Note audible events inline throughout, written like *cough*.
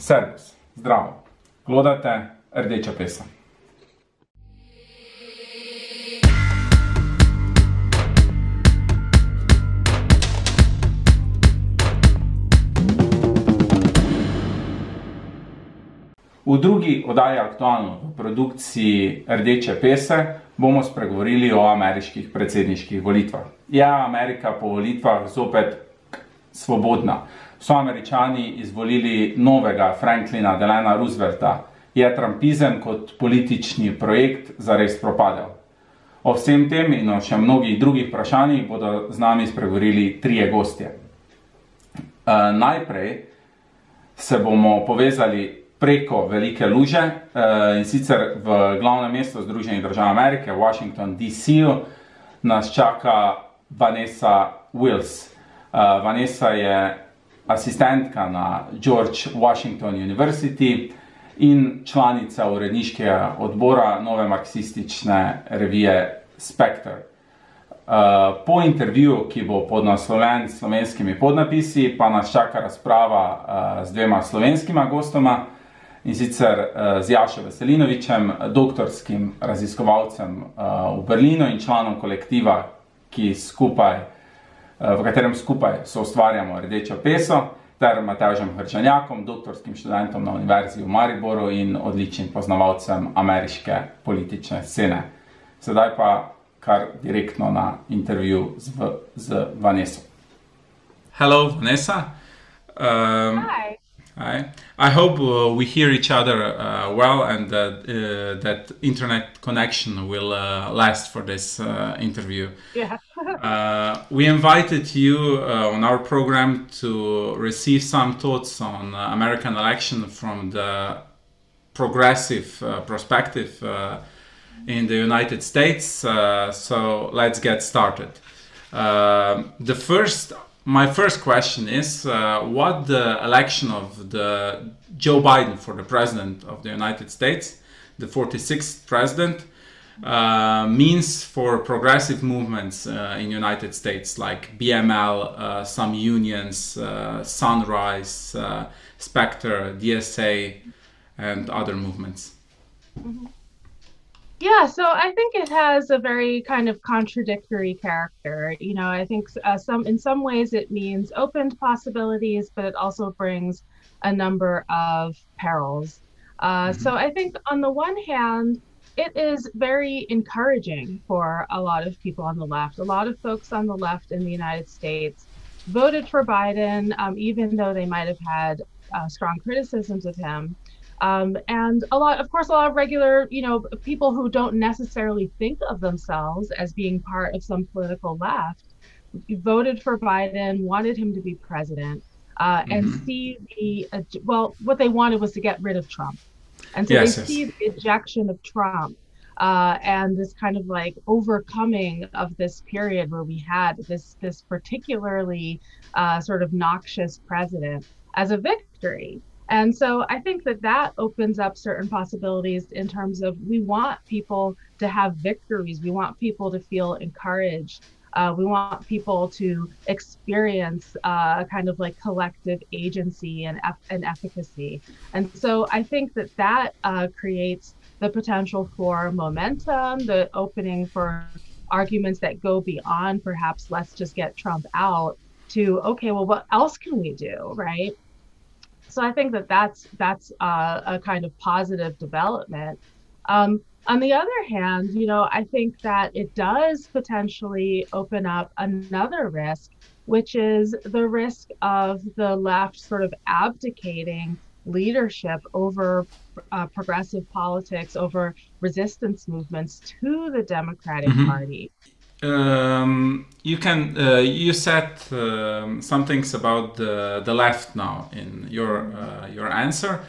Servus, zdravo, glodate rdeča pesa. V drugi oddaji aktualno v produkciji Rdeče pese bomo spregovorili o ameriških predsedniških volitvah. Je Amerika po volitvah zopet svobodna? So američani izvolili novega Franklina Delana Roosevelta? Je trumpizem kot politični projekt zares propadel? O vsem tem in o še mnogih drugih vprašanjih bodo z nami spregovorili trije gostje. Uh, najprej se bomo povezali preko velike luže uh, in sicer v glavnem mestu Združenih držav Amerike, Washington DC, nas čaka Vanessa Wills. Uh, Vanessa je asistentka na George Washington University in članica uredniškega odbora nove marksistične revije Spectre. Uh, po intervjuju, ki bo podnaslovljen s slovenskimi podnapisi, pa nas čaka razprava uh, z dvema slovenskima gostoma in sicer uh, z Jašem Veselinovičem, doktorskim raziskovalcem v Berlinu in članom kolektiva, skupaj, uh, v katerem skupaj so ustvarjamo Rdečo peso, ter Matežem Hrčanjakom, doktorskim študentom na Univerzi v Mariboru in odličnim poznavalcem ameriške politične scene. Sedaj pa kar direktno na intervju z, z Vanessa. Hello, Vanessa. Um, Hi. Hi. I hope uh, we hear each other uh, well and that uh, that internet connection will uh, last for this uh, interview. Yeah. *laughs* Uh, we invited you on our program to receive some thoughts on American election from the progressive perspective in the United States. so let's get started. the first my first question is uh, what the election of the Joe Biden for the president of the United States, the 46th president, uh, means for progressive movements uh, in United States like BML, uh, some unions, uh, Sunrise, uh, Spectre, DSA, and other movements. Mm-hmm. Yeah, so I think it has a very kind of contradictory character. You know, I think uh, some in some ways it means opened possibilities, but it also brings a number of perils. Uh, mm-hmm. So I think on the one hand, it is very encouraging for a lot of people on the left. A lot of folks on the left in the United States voted for Biden, um, even though they might have had uh, strong criticisms of him. Um, and a lot, of course, a lot of regular, you know, people who don't necessarily think of themselves as being part of some political left voted for Biden, wanted him to be president, uh, mm-hmm. and see the uh, well, what they wanted was to get rid of Trump, and so yes, they yes. see the ejection of Trump. Uh, and this kind of like overcoming of this period where we had this this particularly uh, sort of noxious president as a victory. And so I think that that opens up certain possibilities in terms of we want people to have victories. We want people to feel encouraged. Uh, we want people to experience uh, kind of like collective agency and, and efficacy. And so I think that that uh, creates the potential for momentum, the opening for arguments that go beyond perhaps let's just get Trump out to, okay, well, what else can we do, right? So I think that that's that's uh, a kind of positive development. Um, on the other hand, you know, I think that it does potentially open up another risk, which is the risk of the left sort of abdicating leadership over uh, progressive politics, over resistance movements to the Democratic mm-hmm. Party um, you can uh, you said um, some things about the, the left now in your uh, your answer.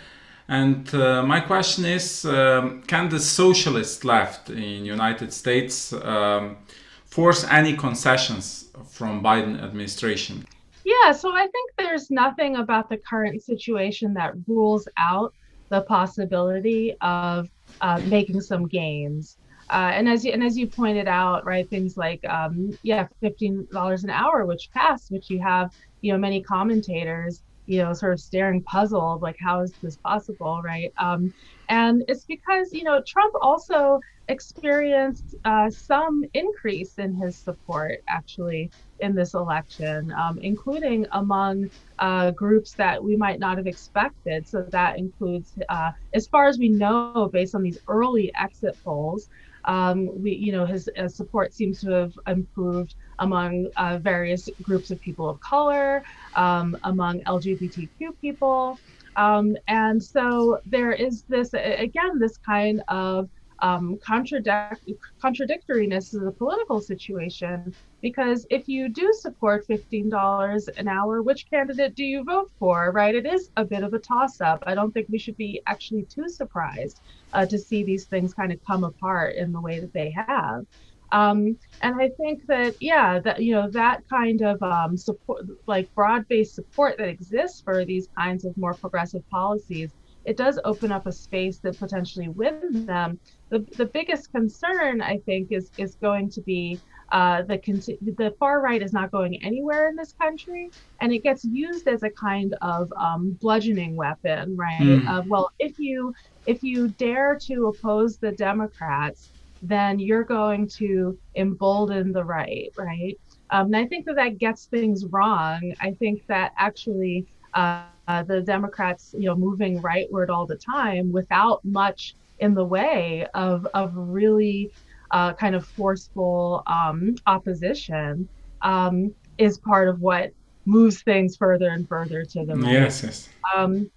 And uh, my question is um, can the socialist left in united states um, force any concessions from biden administration? Yeah so i think there's nothing about the current situation that rules out the possibility of uh, making some gains uh, and as you and as you pointed out, right, things like um, yeah, fifteen dollars an hour, which passed, which you have, you know, many commentators, you know, sort of staring puzzled, like, how is this possible, right? Um, and it's because, you know, Trump also experienced uh, some increase in his support, actually, in this election, um, including among uh, groups that we might not have expected. So that includes, uh, as far as we know, based on these early exit polls, um, we, you know, his, his, support seems to have improved among uh, various groups of people of color, um, among LGBTQ people. Um, and so there is this, again, this kind of um, contradict- contradictoriness of the political situation. Because if you do support $15 an hour, which candidate do you vote for, right? It is a bit of a toss up. I don't think we should be actually too surprised uh, to see these things kind of come apart in the way that they have. Um, and I think that, yeah, that, you know, that kind of um, support, like broad based support that exists for these kinds of more progressive policies, it does open up a space that potentially wins them. The, the biggest concern, I think, is, is going to be uh, the the far right is not going anywhere in this country, and it gets used as a kind of um, bludgeoning weapon, right? Mm. Uh, well, if you if you dare to oppose the Democrats, then you're going to embolden the right, right? Um, and I think that that gets things wrong. I think that actually uh, the Democrats, you know, moving rightward all the time without much in the way of of really uh, kind of forceful um, opposition um, is part of what moves things further and further to the right. Yes, yes. Um,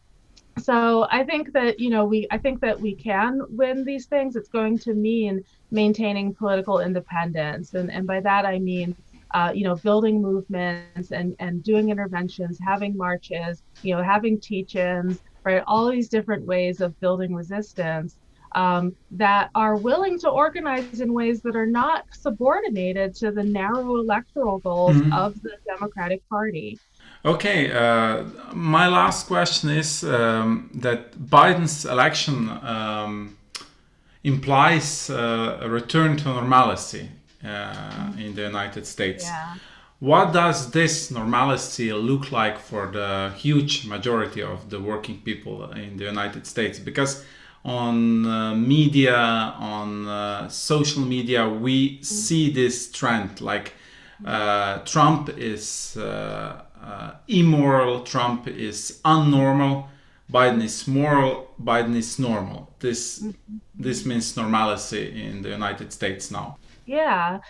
so I think that you know we I think that we can win these things. It's going to mean maintaining political independence, and and by that I mean uh, you know building movements and and doing interventions, having marches, you know having teach-ins, right? All these different ways of building resistance um, that are willing to organize in ways that are not subordinated to the narrow electoral goals mm-hmm. of the Democratic Party. Okay, uh, my last question is um, that Biden's election um, implies uh, a return to normalcy uh, in the United States. Yeah. What does this normalcy look like for the huge majority of the working people in the United States? Because on uh, media, on uh, social media, we see this trend like uh, Trump is uh, uh, immoral, Trump is unnormal, Biden is moral, Biden is normal. This mm-hmm. this means normalcy in the United States now. Yeah,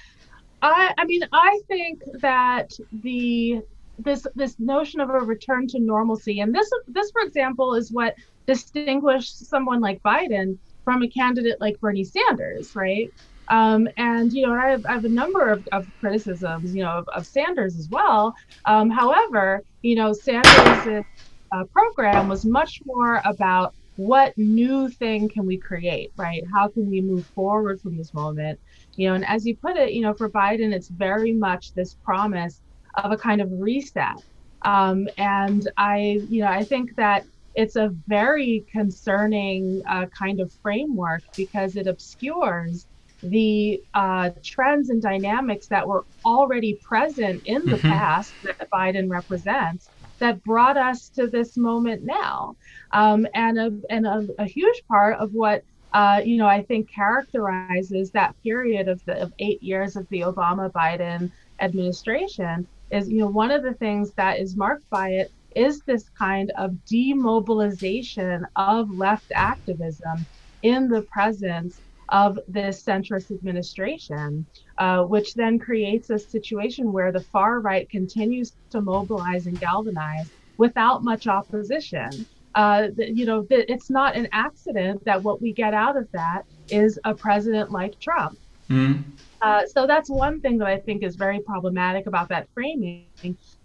I I mean I think that the this this notion of a return to normalcy and this this for example is what distinguished someone like Biden from a candidate like Bernie Sanders, right? Um, and you know, I have, I have a number of, of, criticisms, you know, of, of Sanders as well. Um, however, you know, Sanders' uh, program was much more about what new thing can we create, right? How can we move forward from this moment? You know, and as you put it, you know, for Biden, it's very much this promise of a kind of reset. Um, and I, you know, I think that it's a very concerning uh, kind of framework because it obscures the uh, trends and dynamics that were already present in the mm-hmm. past that Biden represents that brought us to this moment now. Um, and a, and a, a, huge part of what uh, you know I think characterizes that period of the of eight years of the Obama Biden administration is you know one of the things that is marked by it is this kind of demobilization of left activism in the presence of this centrist administration, uh, which then creates a situation where the far right continues to mobilize and galvanize without much opposition. Uh, you know, it's not an accident that what we get out of that is a president like Trump. Mm-hmm. Uh, so that's one thing that I think is very problematic about that framing.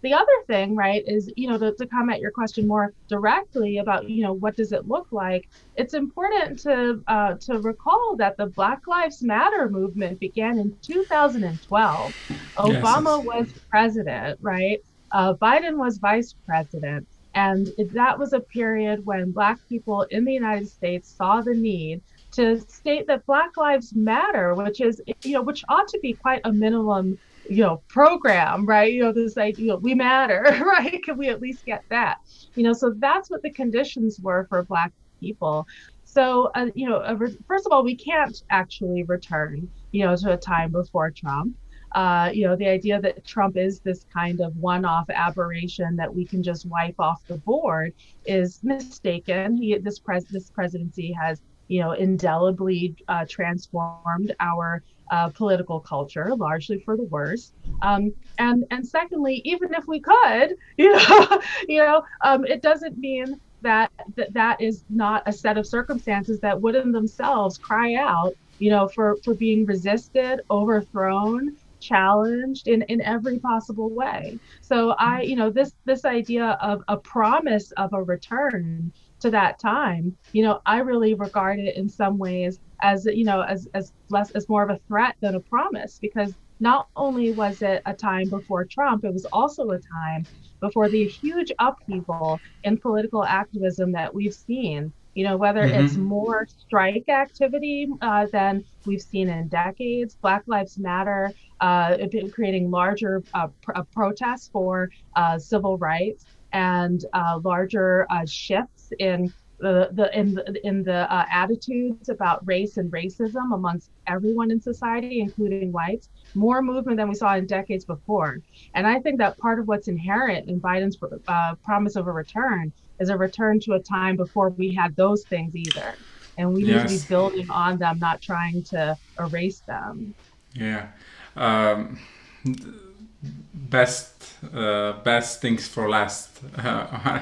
The other thing, right, is you know to, to come at your question more directly about you know what does it look like. It's important to uh, to recall that the Black Lives Matter movement began in 2012. Obama yes. was president, right? Uh, Biden was vice president. And that was a period when Black people in the United States saw the need to state that Black Lives Matter, which is, you know, which ought to be quite a minimum you know program right? You know this idea you know, we matter *laughs* right? Can we at least get that? You know so that's what the conditions were for black people. So uh, you know re- first of all we can't actually return you know to a time before trump. Uh, you know the idea that trump is this kind of one-off aberration that we can just wipe off the board is mistaken. He this pres this presidency has you know indelibly uh, transformed our uh, political culture, largely for the worse. Um, and and secondly, even if we could, *laughs* you know, you know, um, it doesn't mean that, that that is not a set of circumstances that would in themselves cry out, you know, for for being resisted, overthrown, challenged in in every possible way. So I, you know, this this idea of a promise of a return to that time, you know, I really regard it in some ways as you know as as less as more of a threat than a promise because not only was it a time before Trump, it was also a time before the huge upheaval in political activism that we've seen. You know, whether mm-hmm. it's more strike activity uh, than we've seen in decades, Black Lives Matter, uh, creating larger uh, pr- protests for uh, civil rights and uh, larger uh, in the, the in the, in the uh, attitudes about race and racism amongst everyone in society, including whites, more movement than we saw in decades before. And I think that part of what's inherent in Biden's uh, promise of a return is a return to a time before we had those things either. And we yes. need to be building on them, not trying to erase them. Yeah. Um, best uh, best things for last. *laughs*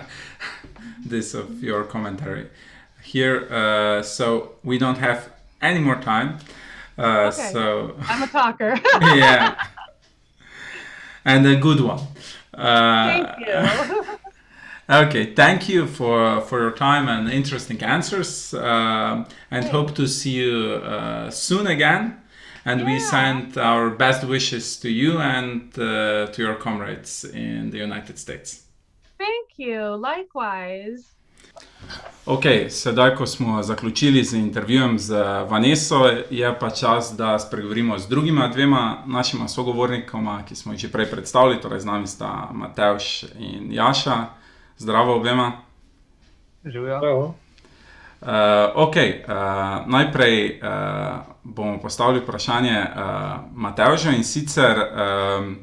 this of your commentary here. Uh, so we don't have any more time. Uh, okay. So *laughs* I'm a talker. *laughs* yeah, and a good one. Uh, thank you. *laughs* okay, thank you for for your time and interesting answers, uh, and hope to see you uh, soon again. And yeah. we send our best wishes to you and uh, to your comrades in the United States. Thank you. Likewise. Ok, sedaj, ko smo zaključili z intervjujem z Vaneso, je pa čas, da spregovorimo z drugima dvema našima sogovornikoma, ki smo jih že prej predstavili, torej z nami sta Matejš in Jaša. Zdravo obema. Živijo. Uh, ok, uh, najprej uh, bomo postavili vprašanje uh, Matejžu in sicer. Uh,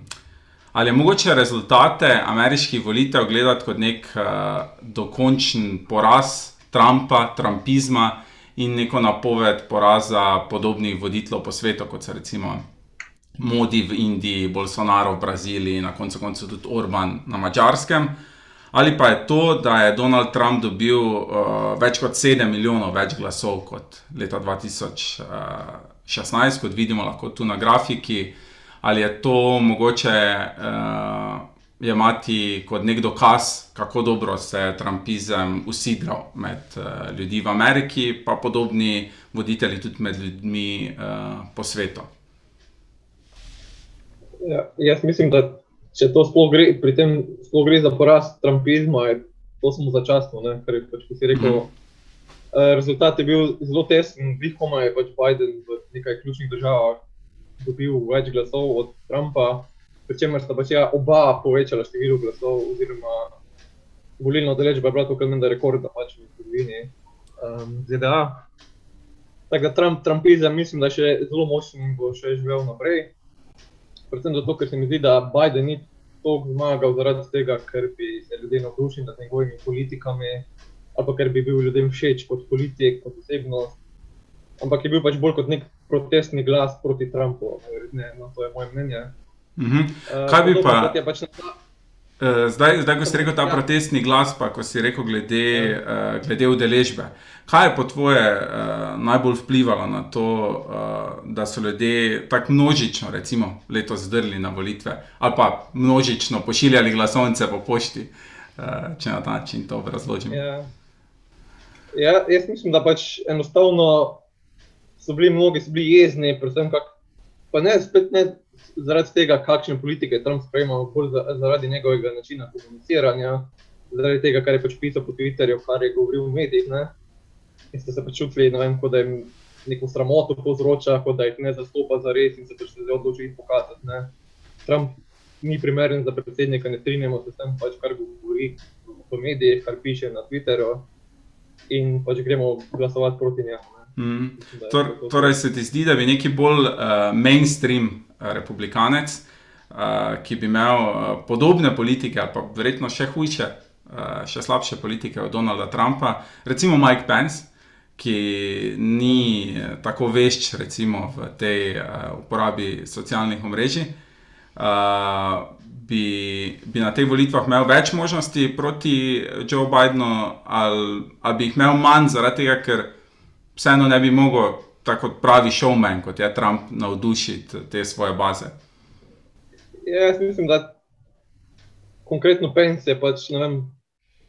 Ali je mogoče rezultate ameriških volitev gledati kot nek uh, dokončen poraz Trumpa, Trumpizma in neko napoved poraza podobnih voditeljev po svetu, kot so recimo Modi v Indiji, Bolsonaro v Braziliji, na koncu koncev tudi Orban na Mačarskem. Ali pa je to, da je Donald Trump dobil uh, več kot 7 milijonov več glasov kot leta 2016, uh, kot vidimo lahko tu na grafiki ali je to mogoče uh, jemati kot nek dokaz, kako dobro se je Trumpizem usidral med uh, ljudi v Ameriki, pa podobni voditelji tudi med ljudmi uh, po svetu. Ja, jaz mislim, da če to sploh gre, pri tem sploh gre za porast Trumpizma, je to samo začasno, ne? ker je pač, si rekel. Mm. Rezultat je bil zelo tesen, vihoma je pač Biden v nekaj ključnih državah dobil več glasov od Trumpa, pri čemer sta pač ja oba povečala število glasov, oziroma volilna udeležba je bila to kar rekordna pač v zgodovini um, ZDA. Tako da Trump, Trumpizem mislim, da je še zelo močen in bo še živel naprej. Predvsem zato, ker se mi zdi, da Biden ni toliko zmagal zaradi tega, ker bi se ljudje navdušili nad njegovimi politikami, ali ker bi bil ljudem všeč kot politik, kot osebnost, ampak je bil pač bolj kot nek protestni glas proti Trumpu. Ne, no, to je moje mnenje. Uh -huh. uh, Kaj bi pa? Pač na... uh, zdaj, zdaj, ko si rekel ta ja. protestni glas, pa ko si rekel glede, uh, glede udeležbe. Kaj je po tvoje uh, najbolj vplivalo na to, uh, da so ljudje tako množično, recimo, letos zdrli na volitve, ali pa množično pošiljali glasovnice po pošti, uh, če na ta način to razložim? Ja. Ja, jaz mislim, da pač enostavno so bili mnogi so bili jezni, predvsem kak, pa ne, ne zaradi tega, kakšne politike Trump sprejema, bolj za, zaradi njegovega načina komuniciranja, zaradi tega, kar je pač pisal po Twitterju, kar je govoril v medijih. Ne? In ste se pač čutili, vem, da jim neko sramoto povzroča, da jih ne zastopa za res in se pač zdaj odloči jih pokazati. Ne? Trump ni primeren za predsednika, ne strinjamo se tem, pač, kar govori v medijih, kar piše na Twitterju, in pač gremo glasovati proti njemu. Mm. Tor, torej, se ti zdi, da bi neki bolj uh, mainstream uh, republikanec, uh, ki bi imel uh, podobne politike, pa verjetno še hujše, uh, še slabše politike od Donalda Trumpa, recimo Mike Pence, ki ni tako vešč recimo, v tej uh, uporabi socialnih omrežij. Uh, bi, bi na teh volitvah imel več možnosti proti Joe Bidenu, ali, ali bi jih imel manj, zaradi tega, ker vseeno ne bi mogel, tako pravi showman, kot je Trump, navdušiti te svoje baze. Ja, jaz mislim, da konkretno Pence je pač vem,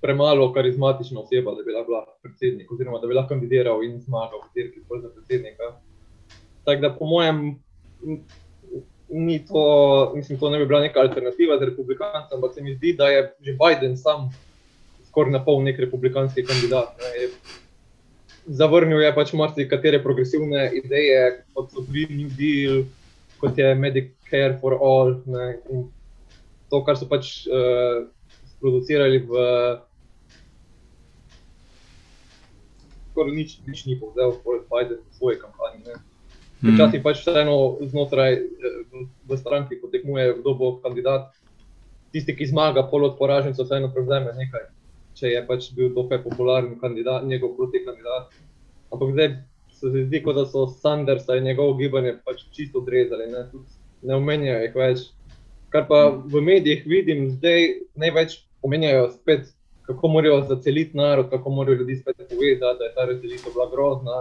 premalo karizmatična oseba, da bi lahko predsednik, oziroma da bi lahko kandidiral in zmagal v dirki za predsednika. Tako da, po mojem, ni to, mislim, to ne bi bila neka alternativa za republikance, ampak se mi zdi, da je že Biden sam skoraj na pol nek republikanski kandidat. Ne. Zavrnil je pač marsikatere progresivne ideje, kot so Green New Deal, kot je Medicare for All. Ne, to, kar so pač uh, producirali v. Skoraj nič, nič ni povzel, Biden v svoji kampanji. Mhm. Včasih pač vseeno znotraj eh, v stranki potekmuje, kdo bo kandidat. Tisti, ki zmaga, pol od poražencev, vseeno prevzame nekaj, če je pač bil dokaj popularen kandidat, njegov proti kandidat. Ampak zdaj se zdi, kot da so Sandersa in njegovo gibanje pač čisto odrezali, ne, ne omenjajo jih več. Kar pa v medijih vidim, zdaj največ omenjajo spet, kako morajo zaceliti narod, kako morajo ljudi spet povedati, da je ta razdelitev bila grozna.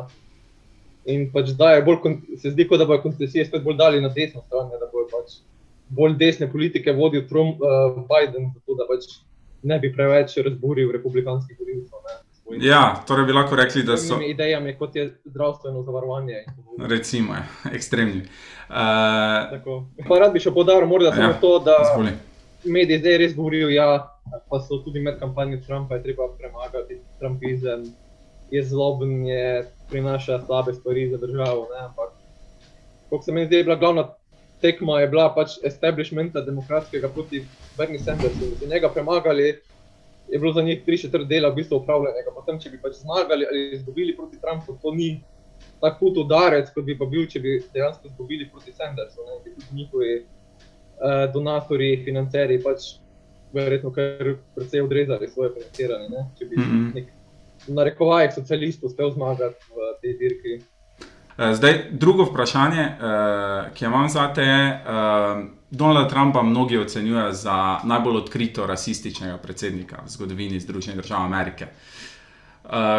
In pač da je bolj, se zdi, kot da bo koncesije spet bolj dali na desno stran, da bo pač bolj desne politike vodil Trump, uh, Biden, zato da pač ne bi preveč razburil republikanskih volivcev. Ja, torej bi lahko rekli, da so. Idejami, kot je zdravstveno zavarovanje. Recimo, *laughs* ekstremni. Uh, pa rad bi še podaril, morda ja, samo to, da zboli. mediji zdaj res govorijo, ja, pa so tudi med kampanjo Trumpa, je treba premagati Trumpizem je zloben, je prinaša slabe stvari za državo. Ne? Ampak, kot se mi zdi, je bila glavna tekma, je bila pač establishmenta demokratskega proti Bernie Sandersu. Da so njega premagali, je bilo za njih tri četrt dela v bistvu upravljenega. Potem, če bi pač zmagali ali izgubili proti Trumpu, to ni tako hud udarec, kot bi pa bil, če bi dejansko izgubili proti Sandersu. Ne? Bi tudi njihovi uh, donatori, financerji pač verjetno kar precej odrezali svoje financiranje. Če bi mm -hmm. nek narekovajih socialistov uspel zmagati v tej dirki. Eh, zdaj, drugo vprašanje, eh, ki imam za te, je, eh, Donald Trumpa mnogi ocenjujejo za najbolj odkrito rasističnega predsednika v zgodovini Združenih držav Amerike.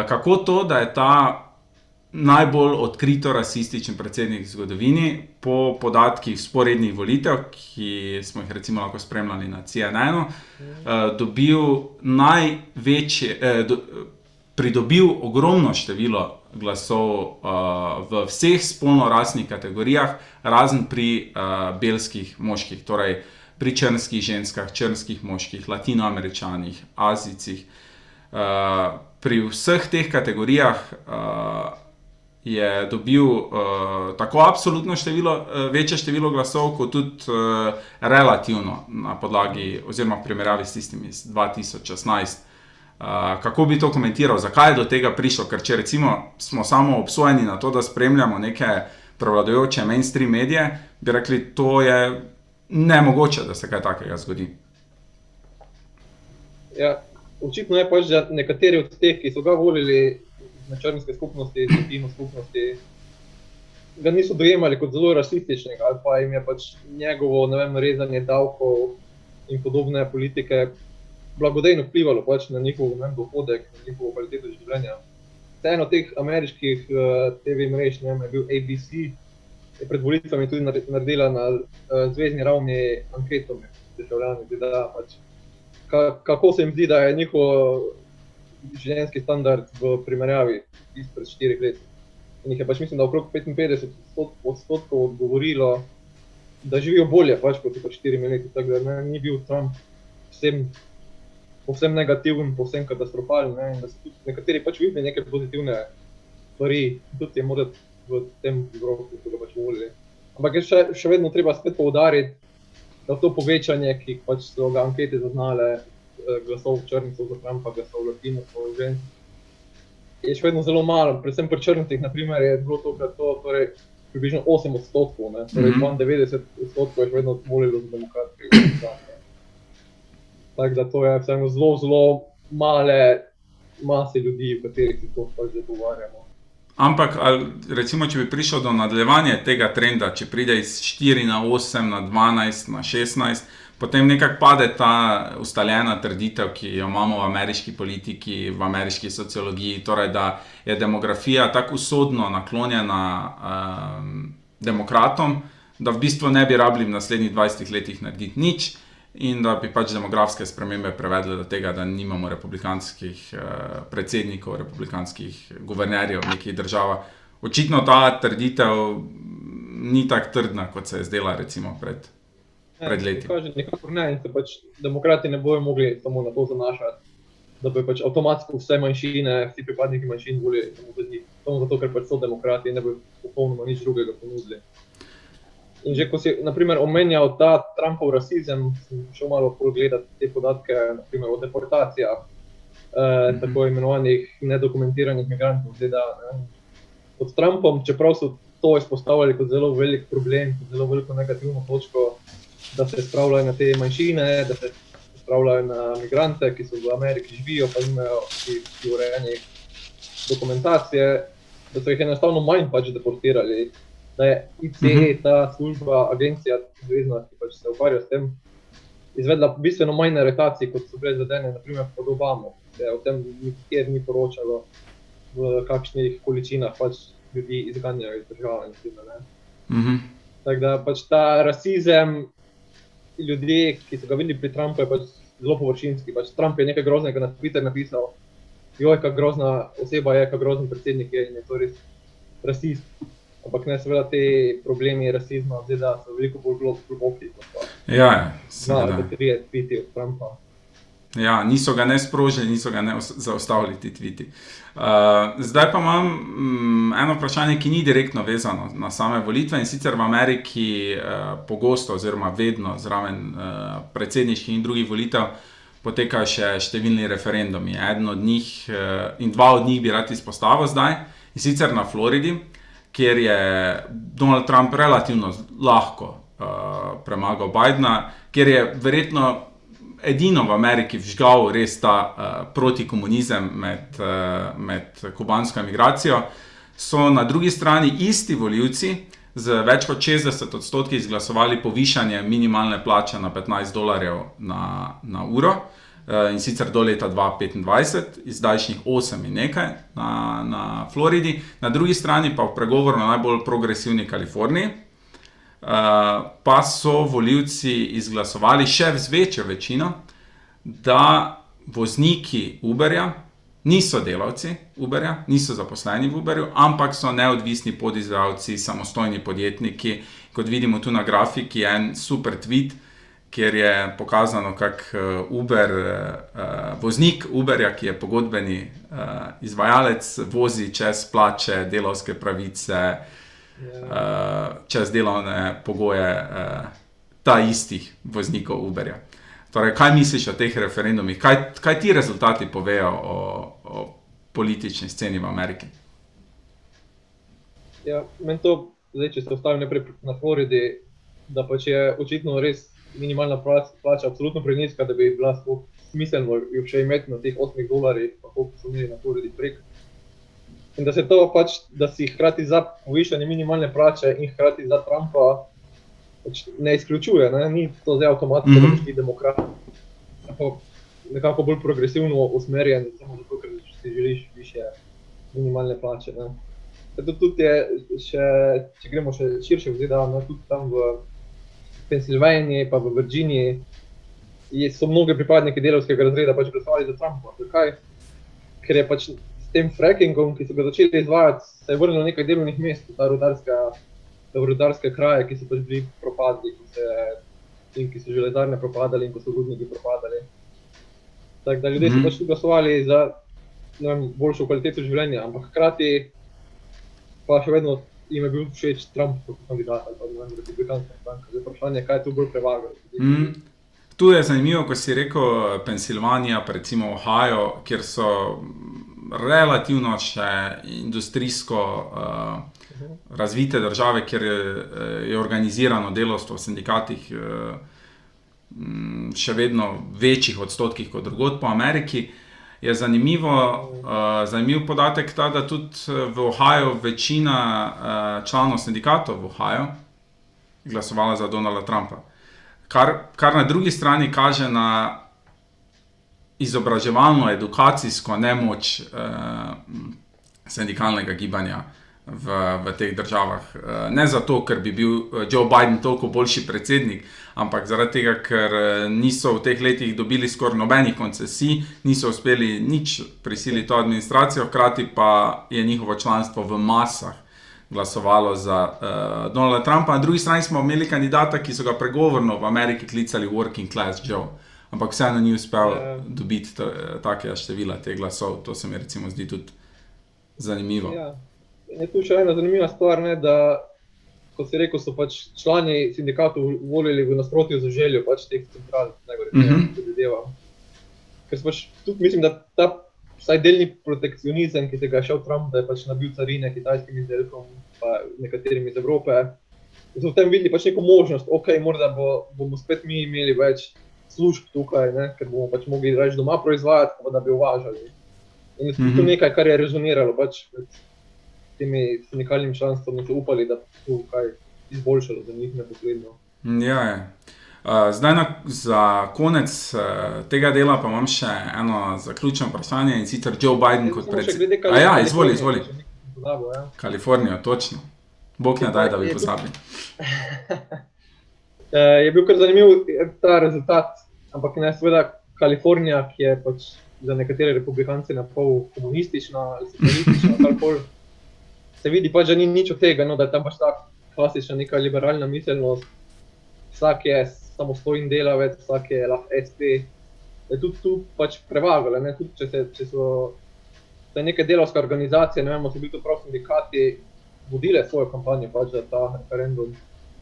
Kako to, da je ta najbolj odkrito rasističen predsednik v zgodovini, po podatkih sporednih volitev, ki smo jih recimo lahko spremljali na CNN, dobil največje pridobil ogromno število glasov uh, v vseh spolno-rasnih kategorijah, razen pri uh, belskih moških, torej pri črnskih ženskah, črnskih moških, latinoameričanih, azijcih. Uh, pri vseh teh kategorijah uh, je dobil uh, tako absolutno število, uh, večje število glasov, kot tudi uh, relativno na podlagi, oziroma v primerjavi s tistimi iz 2016 kako bi to komentiral, zakaj je do tega prišlo? Ker če recimo smo samo obsojeni na to, da spremljamo neke prevladujoče mainstream medije, bi rekli, to je nemogoče, da se kaj takega zgodi. Ja, očitno je pač, da nekateri od teh, ki so ga volili na črnske skupnosti, na timo skupnosti, ga niso dojemali kot zelo rasističnega ali pa jim je pač njegovo vem, rezanje davkov in podobne politike blagodejno vplivalo pač na njihov vem, dohodek, na njihovo kvaliteto življenja. Eno od teh ameriških uh, eh, TV mrež, ne vem, je bil ABC, je pred volitvami tudi naredila na uh, zvezdni ravni anketo med državljani, da pač, ka, kako se jim zdi, da je njihov življenjski standard v primerjavi izpred štirih let. In jih je pač mislim, da okrog 55 odstotkov odgovorilo, da živijo bolje pač kot pred štirimi leti. Tako da ne, ni bil Trump vsem povsem negativen, povsem katastrofalen. Ne? Da so tudi nekateri pač videli neke pozitivne stvari, tudi morda v tem vzroku, ki so ga pač volili. Ampak je še, še vedno treba spet poudariti, da to povečanje, ki pač so ga ankete zaznale, eh, glasov črncev za Trumpa, glasov latinov, žensk, je še vedno zelo malo. Predvsem pri črncih, naprimer, je bilo to, to torej, približno 8 odstotkov, ne? torej Mhm. 92 odstotkov je še vedno volilo za demokratske. Tako da to je vseeno zelo, zelo male mase ljudi, v katerih se pač zdaj pogovarjamo. Ampak, ali, recimo, če bi prišel do nadaljevanja tega trenda, če pride iz 4 na 8, na 12, na 16, potem nekako pade ta ustaljena trditev, ki jo imamo v ameriški politiki, v ameriški sociologiji, torej da je demografija tako usodno naklonjena um, demokratom, da v bistvu ne bi rabili v naslednjih 20 letih narediti nič. In da bi pač demografske spremembe prevedle do tega, da nimamo republikanskih uh, predsednikov, republikanskih guvernerjev v nekih državah. Očitno ta trditev ni tako trdna, kot se je zdela, recimo, pred, pred leti. Kaže, nikakor ne, in se pač demokrati ne bodo mogli samo na to zanašati, da bi pač avtomatsko vse manjšine, vsi pripadniki manjšin volili samo za njih. Samo zato, ker pač so demokrati in ne bi popolnoma nič drugega ponudili. In že ko si naprimer, omenjal ta Trumpov rasizem, sem šel malo pogledati te podatke naprimer, o deportacijah eh, mm -hmm. tako imenovanih nedokumentiranih migrantov v ZDA. Ne. Pod Trumpom, čeprav so to izpostavljali kot zelo velik problem, kot zelo veliko negativno točko, da se spravljajo na te manjšine, da se spravljajo na migrante, ki so v Ameriki živijo, pa imajo ki urejene dokumentacije, da so jih enostavno manj pač deportirali je ICE, uh -huh. ta služba, agencija, zvezna, ki pač se ukvarja s tem, izvedla bistveno manj aretacij, kot so bile zadene, naprimer pod Obamo. Se o tem nikjer ni poročalo, v kakšnih količinah pač ljudi izganjajo iz države. Uh -huh. Tako da pač ta rasizem ljudi, ki so ga videli pri Trumpu, je pač zelo površinski. Pač Trump je nekaj groznega na Twitter napisal, joj, kako grozna oseba je, kako grozen predsednik je in je to res rasist. Ampak ne, seveda, te problemi rasizma v ZDA so veliko bolj globoki. Ja, seveda. Da, tri tviti od Trumpa. Ja, niso ga ne sprožili, niso ga ne zaustavili ti tviti. Uh, zdaj pa imam um, eno vprašanje, ki ni direktno vezano na same volitve in sicer v Ameriki uh, pogosto, oziroma vedno zraven uh, predsedniških in drugih volitev potekajo še številni referendumi. Eden od njih uh, in dva od njih bi rad izpostavil zdaj in sicer na Floridi kjer je Donald Trump relativno lahko uh, premagal Bidna, kjer je verjetno edino v Ameriki vžgal res ta uh, protikomunizem med, uh, med kubansko emigracijo, so na drugi strani isti voljivci z več kot 60 odstotki izglasovali povišanje minimalne plače na 15 dolarjev na, na uro. In sicer do leta 2025, izdajšnjih 8 in nekaj na, na Floridi, na drugi strani pa v pregovoru na najbolj progresivni Kaliforniji, pa so voljivci izglasovali še z večjo večino, da vozniki Uberja niso delavci Uberja, niso zaposleni v Uberju, ampak so neodvisni podizvajalci, samostojni podjetniki. Kot vidimo tu na grafiki, je en super tweet kjer je pokazano, kako Uber, uh, voznik Uberja, ki je pogodbeni uh, izvajalec, vozi čez plače, delovske pravice, uh, čez delovne pogoje uh, ta istih voznikov Uberja. Torej, kaj misliš o teh referendumih, kaj, kaj ti rezultati povejo o, o politični sceni v Ameriki? Ja, meni to, zdaj, če se ostavim naprej na Floridi, da pač je očitno res minimalna plača absolutno preniska, da bi bila smiselno jo še imeti na teh 8 dolarjih, pa koliko so imeli na Floridi prek. In da se to pač, da si hkrati za povišanje minimalne plače in hkrati za Trumpa pač ne izključuje, ne? ni to zdaj avtomatsko, mm -hmm. da si demokrat. Nekako bolj progresivno usmerjen, samo zato, ker si želiš više minimalne plače. Ne? Zato tudi je, še, če gremo še širše v ZDA, ne? tudi tam v Pensilvaniji, pa v Virginiji, so mnogi pripadniki delovskega razreda pač glasovali za Trumpa. Zakaj? Ker je pač s tem frackingom, ki so ga začeli izvajati, se je vrnilo nekaj delovnih mest v ta rudarska, rudarske kraje, ki so pač bili propadli, ki, se, in ki so železarne propadali in ko so rudniki propadali. Tako da ljudje mm -hmm. so pač tu glasovali za vem, boljšo kvaliteto življenja, ampak hkrati pa še vedno jim je bil všeč Trump kot kandidat ali pa ne republikanska stranka. Zdaj vprašanje, kaj je tu bolj prevagalo. Mm. Tu je zanimivo, ko si rekel Pensilvanija, pa recimo Ohio, kjer so relativno še industrijsko uh, razvite države, kjer je, je organizirano delovstvo v sindikatih uh, še vedno v večjih odstotkih kot drugod po Ameriki. Je zanimivo, uh, zanimiv podatek ta, da tudi v Ohio večina uh, članov sindikatov v Ohio glasovala za Donalda Trumpa. Kar, kar na drugi strani kaže na izobraževalno, edukacijsko nemoč uh, sindikalnega gibanja v, v teh državah. Uh, ne zato, ker bi bil Joe Biden toliko boljši predsednik, ampak zaradi tega, ker niso v teh letih dobili skoraj nobenih koncesij, niso uspeli nič prisiliti to administracijo, hkrati pa je njihovo članstvo v masah. Glasovalo za uh, Donalda Trumpa, na drugi strani smo imeli kandidata, ki so ga pregovorno v Ameriki klicali Working Class Joe. Ampak vseeno ni uspel ja. dobiti takega števila teh glasov. To se mi recimo zdi tudi zanimivo. Ja. Je tu še ena zanimiva stvar, ne, da kot si rekel, so pač člani sindikatov volili v nasprotju z željo pač teh central, najgore mm -hmm. predvideva. Ker pač tudi mislim, da ta vsaj delni protekcionizem, ki se ga je šel Trump, da je pač nabil carine kitajskim izdelkom, pa nekaterim iz Evrope. So v tem videli pač neko možnost, ok, morda bo, bomo spet mi imeli več služb tukaj, ne, ker bomo pač mogli več doma proizvajati, pa da bi uvažali. In mm -hmm. to je nekaj, kar je rezoniralo pač med temi sindikalnimi članstvi, ki so upali, da bo to kaj izboljšalo za njih neposredno. Ja, je. Uh, zdaj, na, za konec uh, tega dela, pa imam še eno zaključno vprašanje in sicer Joe Biden kot predsednik. Ja, izvoli, izvoli. Ja. Kalifornija, točno. Bog ne daj, da bi pozabili. uh, *laughs* je bil kar zanimiv ta rezultat ampak ne seveda Kalifornija, ki je pač za nekatere republikance na pol komunistična ali socialistična, karkoli. Se vidi pač, da ni nič od tega, no, da je tam pač ta klasična neka liberalna miselnost. Vsak je samostojen delavec, vsak je lahko SP. Je tudi tu pač prevagalo, ne, tudi če, se, če so te neke delovske organizacije, ne vem, so bili to prav sindikati, vodile svojo kampanjo pač za ta referendum,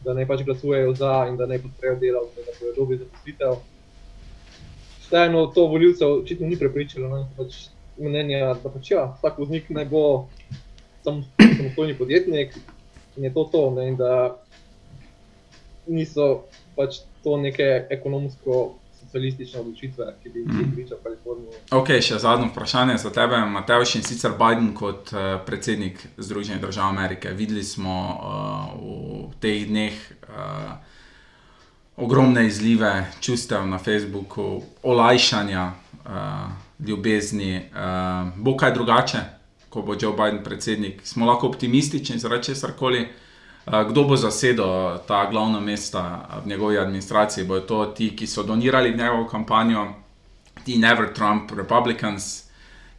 da ne pač glasujejo za in da ne podprejo delavce, da bojo dobili zaposlitev vseeno to voljivcev očitno ni prepričalo. Ne, pač mnenja, da pač ja, vsak voznik naj bo samostojni podjetnik in je to to. Ne, da niso pač to neke ekonomsko. Socialistične odločitve, ki bi jih mm. pričal Kaliforniji. Ok, še zadnje vprašanje za tebe, Matej, in sicer Biden kot uh, predsednik Združenih držav Amerike. Videli smo uh, v teh dneh uh, ogromne izlive čustev na Facebooku, olajšanja, uh, ljubezni. Uh, bo kaj drugače, ko bo Joe Biden predsednik? Smo lahko optimistični zaradi česar koli. Uh, kdo bo zasedel ta glavna mesta v njegovi administraciji? Bodo to ti, ki so donirali v njegovo kampanjo, ti Never Trump Republicans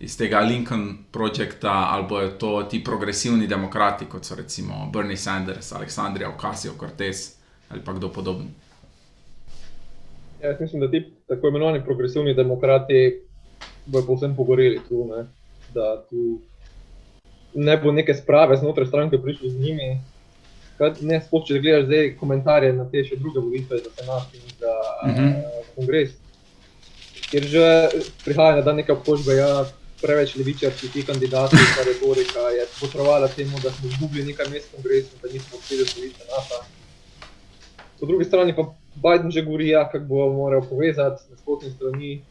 iz tega Lincoln projekta, ali bodo to ti progresivni demokrati, kot so recimo Bernie Sanders, Aleksandrija Ocasio-Cortez ali pa kdo podoben. Ja, jaz mislim, da ti tako imenovani progresivni demokrati bodo povsem pogoreli tu, ne? da tu ne bo neke sprave znotraj stranke prišli z njimi. Ne, sploh če gledaš zdaj komentarje na te še druge volitve za senat in za uh -huh. uh, kongres, kjer že prihaja na dan neka obtožba, ja, preveč levičarski ti kandidati, ta retorika je potrovala temu, da smo izgubili nekaj mest v kongresu, da nismo uspeli osvojiti senata. Po drugi strani pa Biden že govori, ja, kako bo moral povezati s nasprotnimi strani,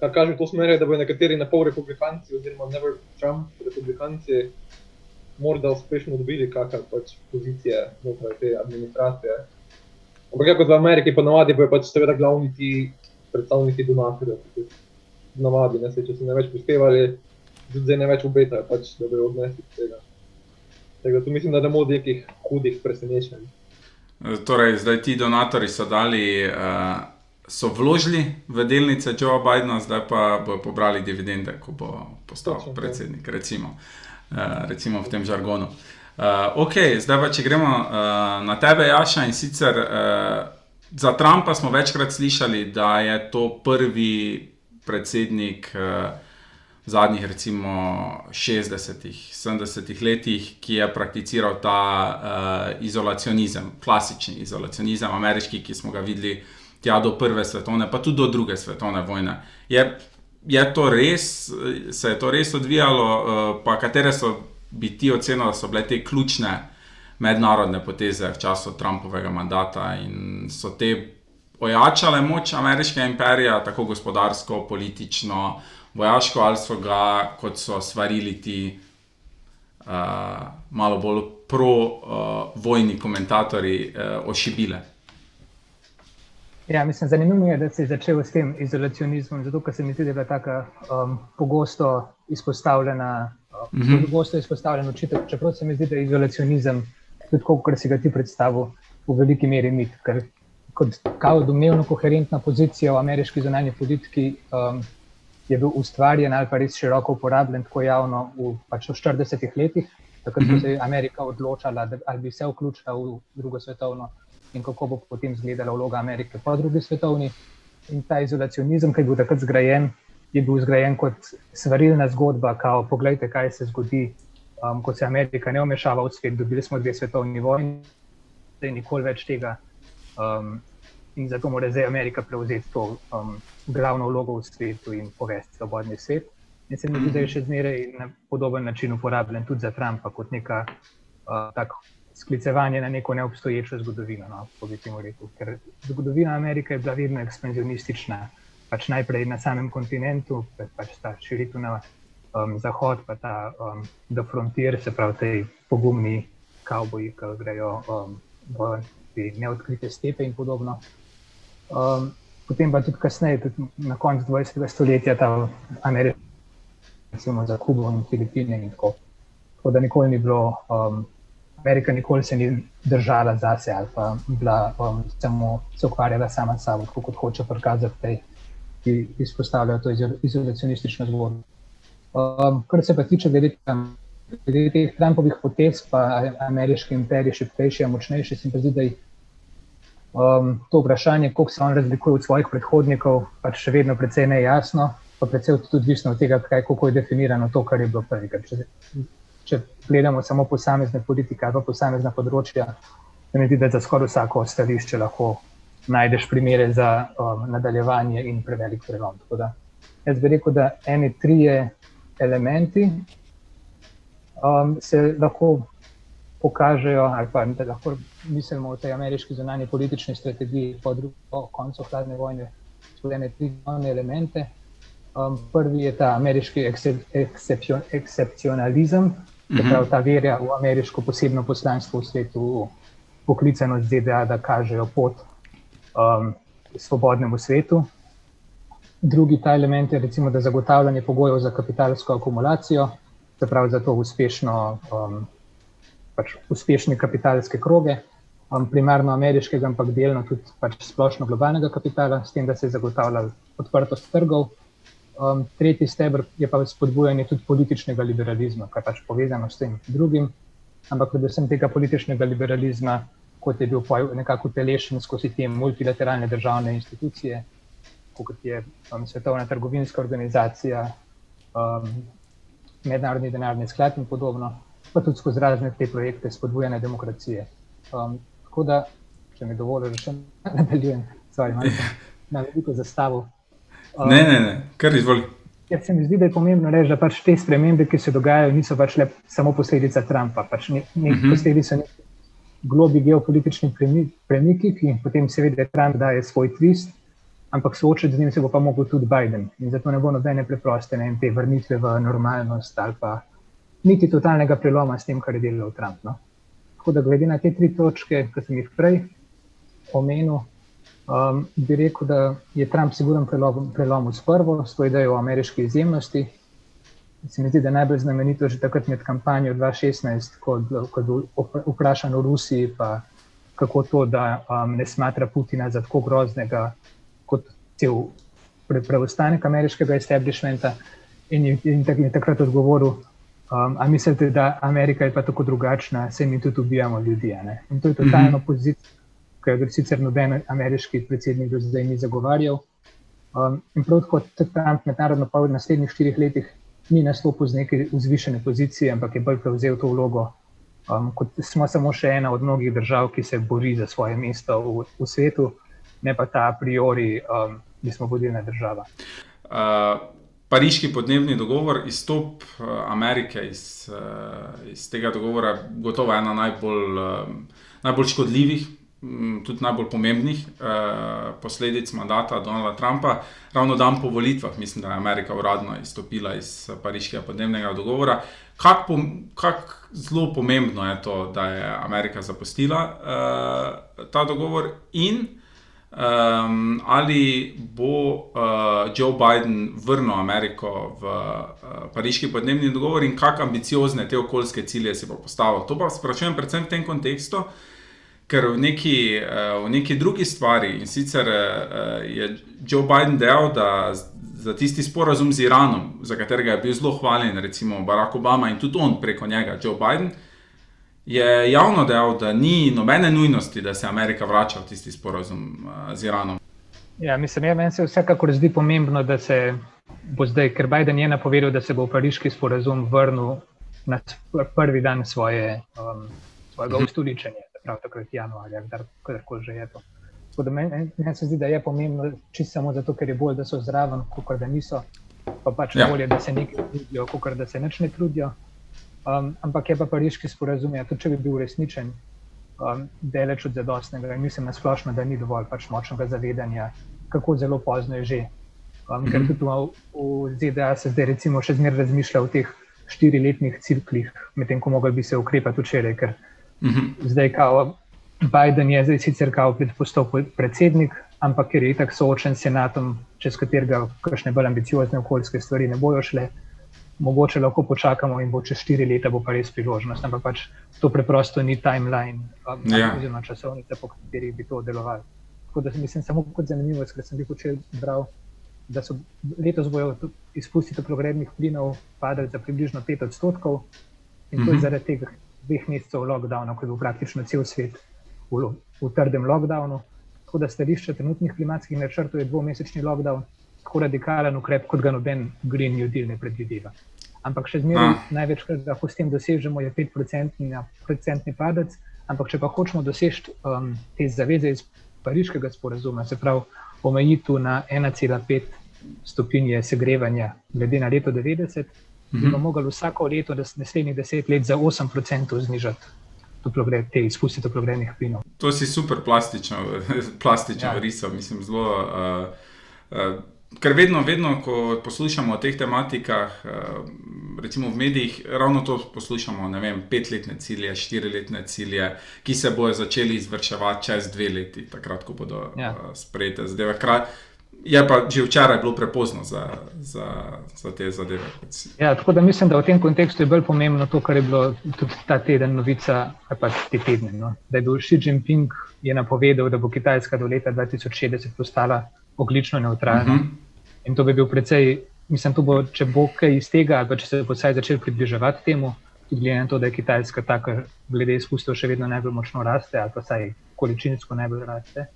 kar kaže v to smer, da bodo nekateri na pol republikanci, oziroma never Trump republikanci, morda uspešno dobili kakšne pač pozicije znotraj te administracije. Ampak, kot v Ameriki, pa navadi bojo pač seveda glavni ti predstavniki donatorjev, ki so navadi, ne se, če so ne več prispevali, zdaj ne več obetajo, pač, da bojo odnesli tega. Tega tu mislim, da ne bo nekih hudih presenečenj. Torej, zdaj ti donatori so dali, uh, so vložili v delnice Joea Bidna, zdaj pa bodo pobrali dividende, ko bo postal Točno, predsednik, recimo, uh, recimo v tem žargonu. Uh, ok, zdaj pa če gremo uh, na tebe, Jaša, in sicer uh, za Trumpa smo večkrat slišali, da je to prvi predsednik. Uh, zadnjih, recimo, 60-ih, 70-ih letih, ki je prakticiral ta uh, izolacionizem, klasični izolacionizem, ameriški, ki smo ga videli tja do prve svetovne, pa tudi do druge svetovne vojne. Je, je to res, se je to res odvijalo, uh, pa katere so bi ti ocenili, da so bile te ključne mednarodne poteze v času Trumpovega mandata in so te ojačale moč ameriškega imperija, tako gospodarsko, politično, vojaško, ali so ga, kot so svarili ti uh, malo bolj pro-vojni uh, komentatorji, uh, ošibile. Ja, mislim, zanimivo je, da je začel s tem izolacionizmom, zato ker se mi zdi, da je bila tako um, pogosto izpostavljena. Uh, mm -hmm. Pogosto izpostavljen očitek, čeprav se mi zdi, da je izolacionizem, tudi kot si ga ti predstavil, v veliki meri mit, ker kot kao domnevno koherentna pozicija v ameriški zunanji politiki um, je bil ustvarjen ali pa res široko uporabljen tako javno v, pač v 40-ih letih, takrat ko mhm. se je Amerika odločala, da, ali bi se vključila v drugo svetovno in kako bo potem izgledala vloga Amerike po drugi svetovni. In ta izolacionizem, ki je bil takrat zgrajen, je bil zgrajen kot svarilna zgodba, kao poglejte, kaj se zgodi, um, ko se Amerika ne omešava v svet, dobili smo dve svetovni vojni, da je nikoli več tega Um, in zato mora zdaj Amerika prevzeti to um, glavno vlogo v svetu in povesti svobodni svet. In se mi zdi, da je še zmeraj na podoben način uporabljen tudi za Trumpa, kot neka uh, sklicevanje na neko neobstoječo zgodovino. No, rekel, Ker zgodovina Amerike je bila vedno ekspanzionistična, pač najprej na samem kontinentu, pač ta širitev na um, zahod, pa ta um, The Frontier, se pravi, te pogumni kavboji, ki grejo um, v te neodkrite stepe in podobno. Um, potem pa tudi kasneje, tudi na koncu 20. stoletja, ta Amerika, recimo za Kubo in Filipine. In tako. tako da nikoli ni bilo, um, Amerika nikoli se ni držala zase ali pa bila um, samo se ukvarjala sama s sabo, kot hoče prikazati te, ki izpostavljajo to izolacionistično zgodbo. Um, kar se pa tiče glede. Glede teh Trumpovih potez, pa ameriški imperij še prejši, močnejši, se mi zdi, da jih Um, to vprašanje, kako se on razlikuje od svojih predhodnikov, pa še vedno precej nejasno, pa predvsem tudi odvisno od tega, kaj, kako je definirano to, kar je bilo prej. Če, če gledamo samo posamezne politike ali posamezna področja, se mi zdi, da za skoraj vsako stališče lahko najdeš primere za um, nadaljevanje in prevelik prelom. Da, jaz bi rekel, da eni trije elementi um, se lahko pokažejo, ali pa da lahko mislimo o tej ameriški zunanji politični strategiji po, drugo, po koncu hladne vojne, spoljene tri glavne elemente. Um, prvi je ta ameriški ekscepcionalizem, mm -hmm. pravi ta verja v ameriško posebno poslanstvo v svetu, poklicano z ZDA, da kažejo pot um, svobodnemu svetu. Drugi ta element je recimo, da zagotavljanje pogojev za kapitalsko akumulacijo, se pravi za to uspešno um, pač uspešne kapitalske kroge, um, primarno ameriškega, ampak delno tudi pač splošno globalnega kapitala, s tem, da se je zagotavljala odprtost trgov. Um, tretji stebr je pa spodbujanje tudi političnega liberalizma, kar pač povezano s tem drugim, ampak predvsem tega političnega liberalizma, kot je bil nekako telešen skozi te multilateralne državne institucije, kot je um, Svetovna trgovinska organizacija, um, Mednarodni denarni sklad in podobno pa tudi skozi razne te projekte spodbujanja demokracije. Um, tako da, če mi dovolite, da še nadaljujem, svoje *laughs* na veliko zastavo. Um, ne, ne, ne, kar izvoli. Ja, se mi zdi, da je pomembno reči, da pač te spremembe, ki se dogajajo, niso pač le samo posledica Trumpa, pač ne, ne uh -huh. posledica globi geopolitični premiki, ki potem seveda Trump daje svoj twist, ampak soočiti z njim se bo pa mogel tudi Biden. In zato ne bo nobene preproste ne, te vrnitve v normalnost ali pa niti totalnega preloma s tem, kar je delal Trump. No. Tako da, glede na te tri točke, ki sem jih prej omenil, um, bi rekel, da je Trump siguren prelom, prelom s prvo, s to idejo o ameriški izjemnosti. Se mi zdi, da je najbolj znamenito že takrat med kampanjo 2016, ko je bil vprašan o Rusiji, pa kako to, da um, ne smatra Putina za tako groznega kot cel preostanek ameriškega establishmenta. In, in, tak, in takrat odgovoril, Um, a mislite, da Amerika je pa tako drugačna, se mi tudi ubijamo ljudi? In to je totalna mm -hmm. pozicija, ki jo sicer noben ameriški predsednik do zdaj ni zagovarjal. Um, in prav tako Trump mednarodno pa v naslednjih štirih letih ni nastopil z neke vzvišene pozicije, ampak je bolj prevzel to vlogo. Um, kot smo samo še ena od mnogih držav, ki se bori za svoje mesto v, v svetu, ne pa ta a priori, um, da smo vodilna država. Uh, Pariški podnebni dogovor, izstop uh, Amerike iz, uh, iz tega dogovora, gotovo ena najbolj, uh, najbolj škodljivih tudi najbolj pomembnih uh, posledic mandata Donalda Trumpa, ravno dan po volitvah, mislim, da je Amerika uradno izstopila iz Pariškega podnebnega dogovora. Kako kak zelo pomembno je to, da je Amerika zapustila uh, ta dogovor, in um, ali bo uh, Joe Biden vrnil Ameriko v uh, Pariški podnebni dogovor, in kako ambiciozne te okoljske cilje si bo postavil. To pa sprašujem predvsem v tem kontekstu. Ker v neki, uh, v neki drugi stvari in sicer uh, je Joe Biden dejal, da za tisti sporazum z Iranom, za katerega je bil zelo hvaljen, recimo Barack Obama in tudi on preko njega, Joe Biden, je javno dejal, da ni nobene nujnosti, da se Amerika vrača v tisti sporazum uh, z Iranom. Ja, mislim, ja, meni se vsekakor zdi pomembno, da se bo zdaj, ker Biden je napovedal, da se bo v pariški sporazum vrnil na prvi dan svoje, um, svojega mhm. ustoličenja prav takrat januarja, kadarkoli že je to. Meni men se zdi, da je pomembno čisto samo zato, ker je bolj, da so zraven, kot da niso, pa pač ja. bolje, da se nekaj trudijo, kot da se nič ne trudijo. Um, ampak je pa pariški sporazum, ja, tudi če bi bil resničen, um, daleč od zadostnega in mislim na splošno, da ni dovolj pač močnega zavedanja, kako zelo pozno je že. Um, mm -hmm. Ker mhm. tudi v, v ZDA se zdaj recimo še zmeraj razmišlja o teh štiriletnih ciklih, medtem ko mogli bi se ukrepati včeraj. -hmm. Zdaj, kao Biden je zdaj sicer kao predpostopil predsednik, ampak ker je tako soočen s senatom, čez katerega kakšne bolj ambiciozne okoljske stvari ne bojo šle, mogoče lahko počakamo in bo čez štiri leta bo pa res priložnost. Ampak pač to preprosto ni timeline, um, ja. oziroma časovnica, po kateri bi to delovalo. Tako da mislim, samo kot zanimivo, ker sem jih včeraj bral. Da so letos bojo izpusti toplogrednih plinov padali za približno 5 odstotkov, in to je mhm. zaradi tega, dveh mesecev lockdowna, ko je bil praktično cel svet v, v trdem lockdownu. Tako da stališče trenutnih klimatskih načrtov je dvomesečni lockdown, tako radikalen ukrep, kot ga noben Green New Deal ne predvideva. Ampak še zmeraj ah. največ, kar lahko s tem dosežemo, je 5-procentni padec. Ampak, če pa hočemo doseči um, te zaveze iz pariškega sporazuma, se pravi omejitev na 1,5 stopinje segrevanja, glede na leto 90, -hmm. bi lahko vsako leto, da se naslednjih deset let za 8% znižati te izpuste toplogrednih plinov. To si super plastično, *laughs* plastično ja. risal, mislim, zelo. Uh, uh, Ker vedno, vedno, ko poslušamo o teh tematikah, recimo v medijih, ravno to poslušamo, ne vem, petletne cilje, štiriletne cilje, ki se bodo začeli izvrševati čez dve leti, takrat, ko bodo ja. sprejete zadeve. Je pa že včeraj bilo prepozno za, za, za te zadeve. Ja, tako da mislim, da v tem kontekstu je bolj pomembno to, kar je bilo tudi ta teden novica, pa te tedne. No? Da je bil Xi Jinping napovedal, da bo Kitajska do leta 2060 postala oglično neutralna. Uh mhm. -huh. In to bi bil precej, mislim, bo, če bo kaj iz tega, ali če se bo vsaj začel približevati temu, tudi glede na to, da je Kitajska taka, glede izpustov, še vedno najbolj močno raste, ali pa vsaj količinsko najbolj raste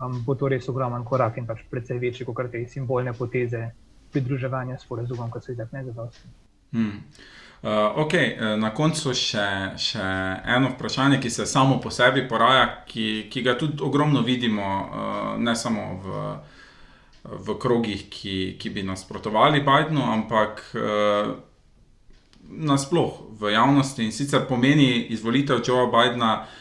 um, bo to res ogromen korak in pač precej večji kot te simbolne poteze pridruževanja sporazumom, kot so jih ne zadostni. Hmm. Uh, okay. Uh, na koncu še, še eno vprašanje, ki se samo po sebi poraja, ki, ki ga tudi ogromno vidimo, uh, ne samo v, v krogih, ki, ki bi nasprotovali Bidenu, ampak uh, nasplošno v javnosti. In sicer pomeni izvolitev Joea Bidena uh,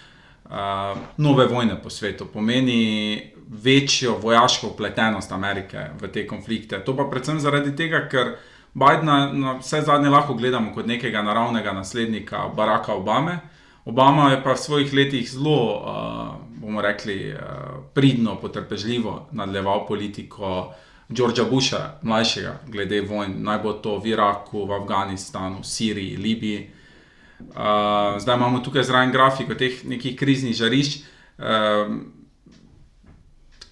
nove vojne po svetu, pomeni večjo vojaško upletenost Amerike v te konflikte. To pa predvsem zaradi tega, ker Bidna na vse zadnje lahko gledamo kot nekega naravnega naslednika Baracka Obame. Obama je pa v svojih letih zelo, uh, bomo rekli, uh, pridno, potrpežljivo nadaljeval politiko Georgea Busha, mlajšega, glede vojn, naj bo to v Iraku, v Afganistanu, Siriji, Libiji. Uh, zdaj imamo tukaj zraven grafiko teh nekih kriznih žarišč. Uh,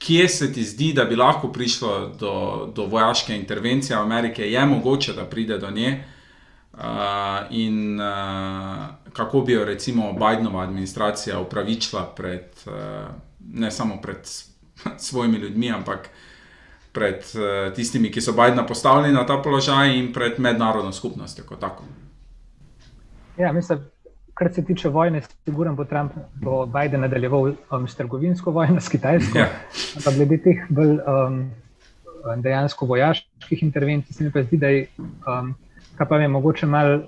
kje se ti zdi, da bi lahko prišlo do, do vojaške intervencije Amerike, je mogoče, da pride do nje, uh, in uh, kako bi jo recimo Bidenova administracija upravičila pred, uh, ne samo pred *laughs* svojimi ljudmi, ampak pred uh, tistimi, ki so Bidna postavili na ta položaj, in pred mednarodno skupnostjo kot tako. Ja, mislim, kar se tiče vojne, sigurno bo Trump, bo Biden nadaljeval um, s trgovinsko vojno s Kitajsko. Ja. Ampak glede teh bolj um, dejansko vojaških intervencij, se mi pa zdi, da je, um, pa je mogoče malo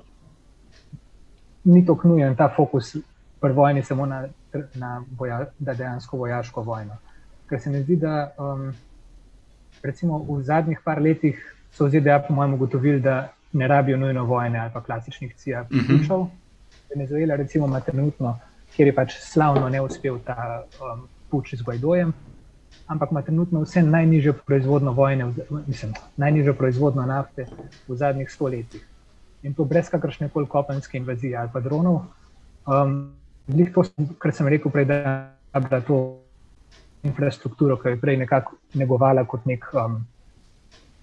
ni tako nujen ta fokus pri vojni samo na, na boja, da dejansko vojaško vojno. Ker se mi zdi, da um, recimo v zadnjih par letih so v ZDA, po mojem, ugotovili, da ne rabijo nujno vojne ali pa klasičnih CIA pripričal. Uh -huh. Venezuela, recimo, ima trenutno, kjer je pač slavno ne uspel ta um, puč z Guaidojem, ampak ima trenutno vse najnižjo proizvodno vojne, mislim, najnižjo proizvodno nafte v zadnjih stoletjih in to brez kakršne koli kopenske invazije ali pa dronov. Um, to, kar sem rekel prej, da je bila to infrastruktura, ki je prej nekako negovala kot nek um,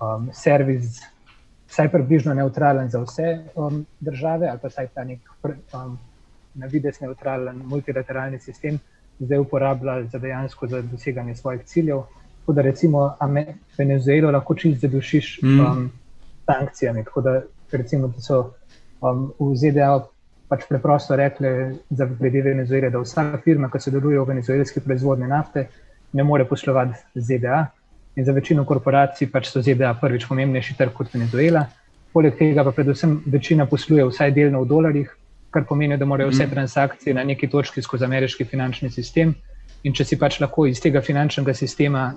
um, servis, vsaj približno neutralen za vse um, države, ali pa vsaj ta nek um, na vides neutralen multilateralni sistem, zdaj uporablja za dejansko za doseganje svojih ciljev. Tako da recimo Venezuelo lahko čist zadušiš mm. um, sankcijami. Tako da recimo, da so um, v ZDA pač preprosto rekli, za glede Venezuele, da vsaka firma, ki sodeluje v venezuelski proizvodnji nafte, ne more poslovati z ZDA. In za večino korporacij pač so ZDA prvič pomembnejši trg kot Venezuela. Poleg tega pa predvsem večina posluje vsaj delno v dolarjih, kar pomeni, da morajo vse mhm. transakcije na neki točki skozi ameriški finančni sistem. In če si pač lahko iz tega finančnega sistema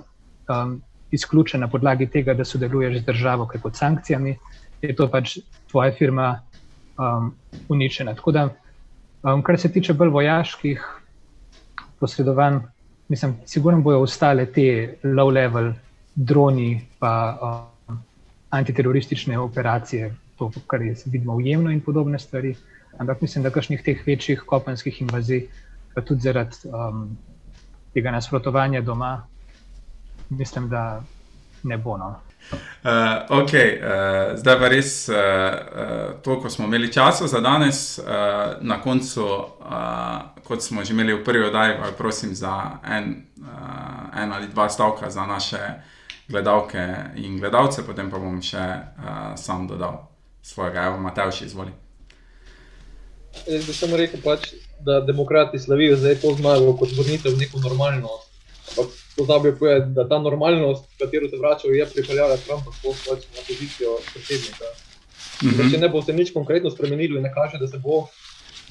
um, izključen na podlagi tega, da sodeluješ z državo, kaj pod sankcijami, je to pač tvoja firma um, uničena. Tako da, um, kar se tiče bolj vojaških posredovanj, mislim, sigurno bojo ostale te low-level droni, pa um, antiteroristične operacije, to, kar je vidno ujemno in podobne stvari. Ampak mislim, da kakšnih teh večjih kopenskih invazij, pa tudi zaradi um, tega nasprotovanja doma, mislim, da ne bo. No. Uh, ok, uh, zdaj pa res uh, uh, to, ko smo imeli časa za danes, uh, na koncu, uh, kot smo že imeli v prvi oddaji, pa prosim za en, uh, en ali dva stavka za naše gledalke in gledalce, potem pa bom še uh, sam dodal svojega, evo, Matejši, izvoli. Jaz bi samo rekel, pač, da demokrati slavijo zdaj to zmago kot vrnitev v neko normalnost. Ampak pozabil povedati, da ta normalnost, v katero se vračajo, je pripeljala Trumpa pač na pozicijo predsednika. Mm -hmm. Če ne bo se nič konkretno spremenilo in ne kaže, da se bo,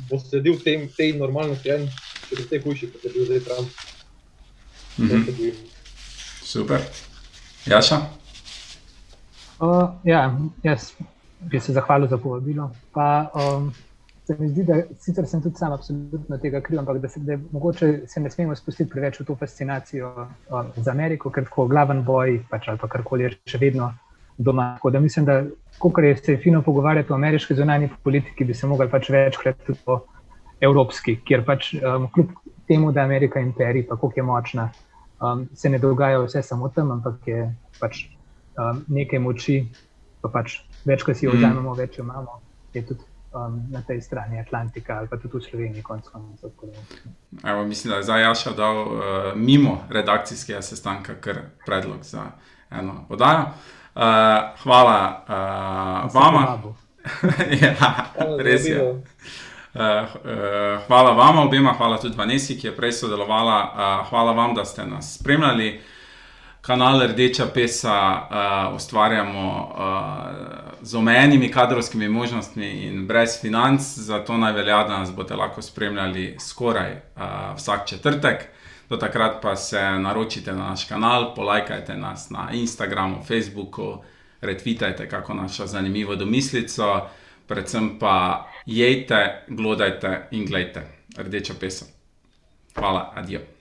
bo sledil tej, tej normalnosti, en, bo te hujši, kot je bil zdaj Trump. Mm -hmm. Super. Jaša? Uh, ja, jaz bi se zahvalil za povabilo. Pa, um, se mi zdi, da sicer sem tudi sam absolutno tega kriv, ampak da se da mogoče se ne smemo spustiti preveč v to fascinacijo um, z Ameriko, ker tako glaven boj pač, ali karkoli je še vedno doma. Tako da mislim, da ko je se fino pogovarjati o ameriški zunanji politiki, bi se mogli pač večkrat tudi o evropski, kjer pač um, kljub temu, da je Amerika imperij, pa koliko je močna, um, se ne dogaja vse samo tam, ampak je pač um, nekaj moči, pa pač več, ko si jo mhm. vzamemo, več jo imamo. Je tudi um, na tej strani Atlantika ali pa tudi v Sloveniji, konec koncev. Mislim, da je zdaj Jaša dal uh, mimo redakcijskega sestanka kar predlog za eno oddajo. Uh, hvala uh, vama. *laughs* ja, res je. Uh, uh, hvala vam, obema, hvala tudi Vanesi, ki je prej sodelovala. Uh, hvala vam, da ste nas spremljali kanal Rdeča Pesa uh, ustvarjamo uh, z omejenimi kadrovskimi možnostmi in brez financ, zato naj velja, da nas boste lahko spremljali skoraj uh, vsak četrtek. Do takrat pa se naročite na naš kanal, polajkajte nas na Instagramu, Facebooku, retvitajte kako našo zanimivo domislico, predvsem pa jejte, glodajte in gledajte Rdeča Pesa. Hvala, adijo.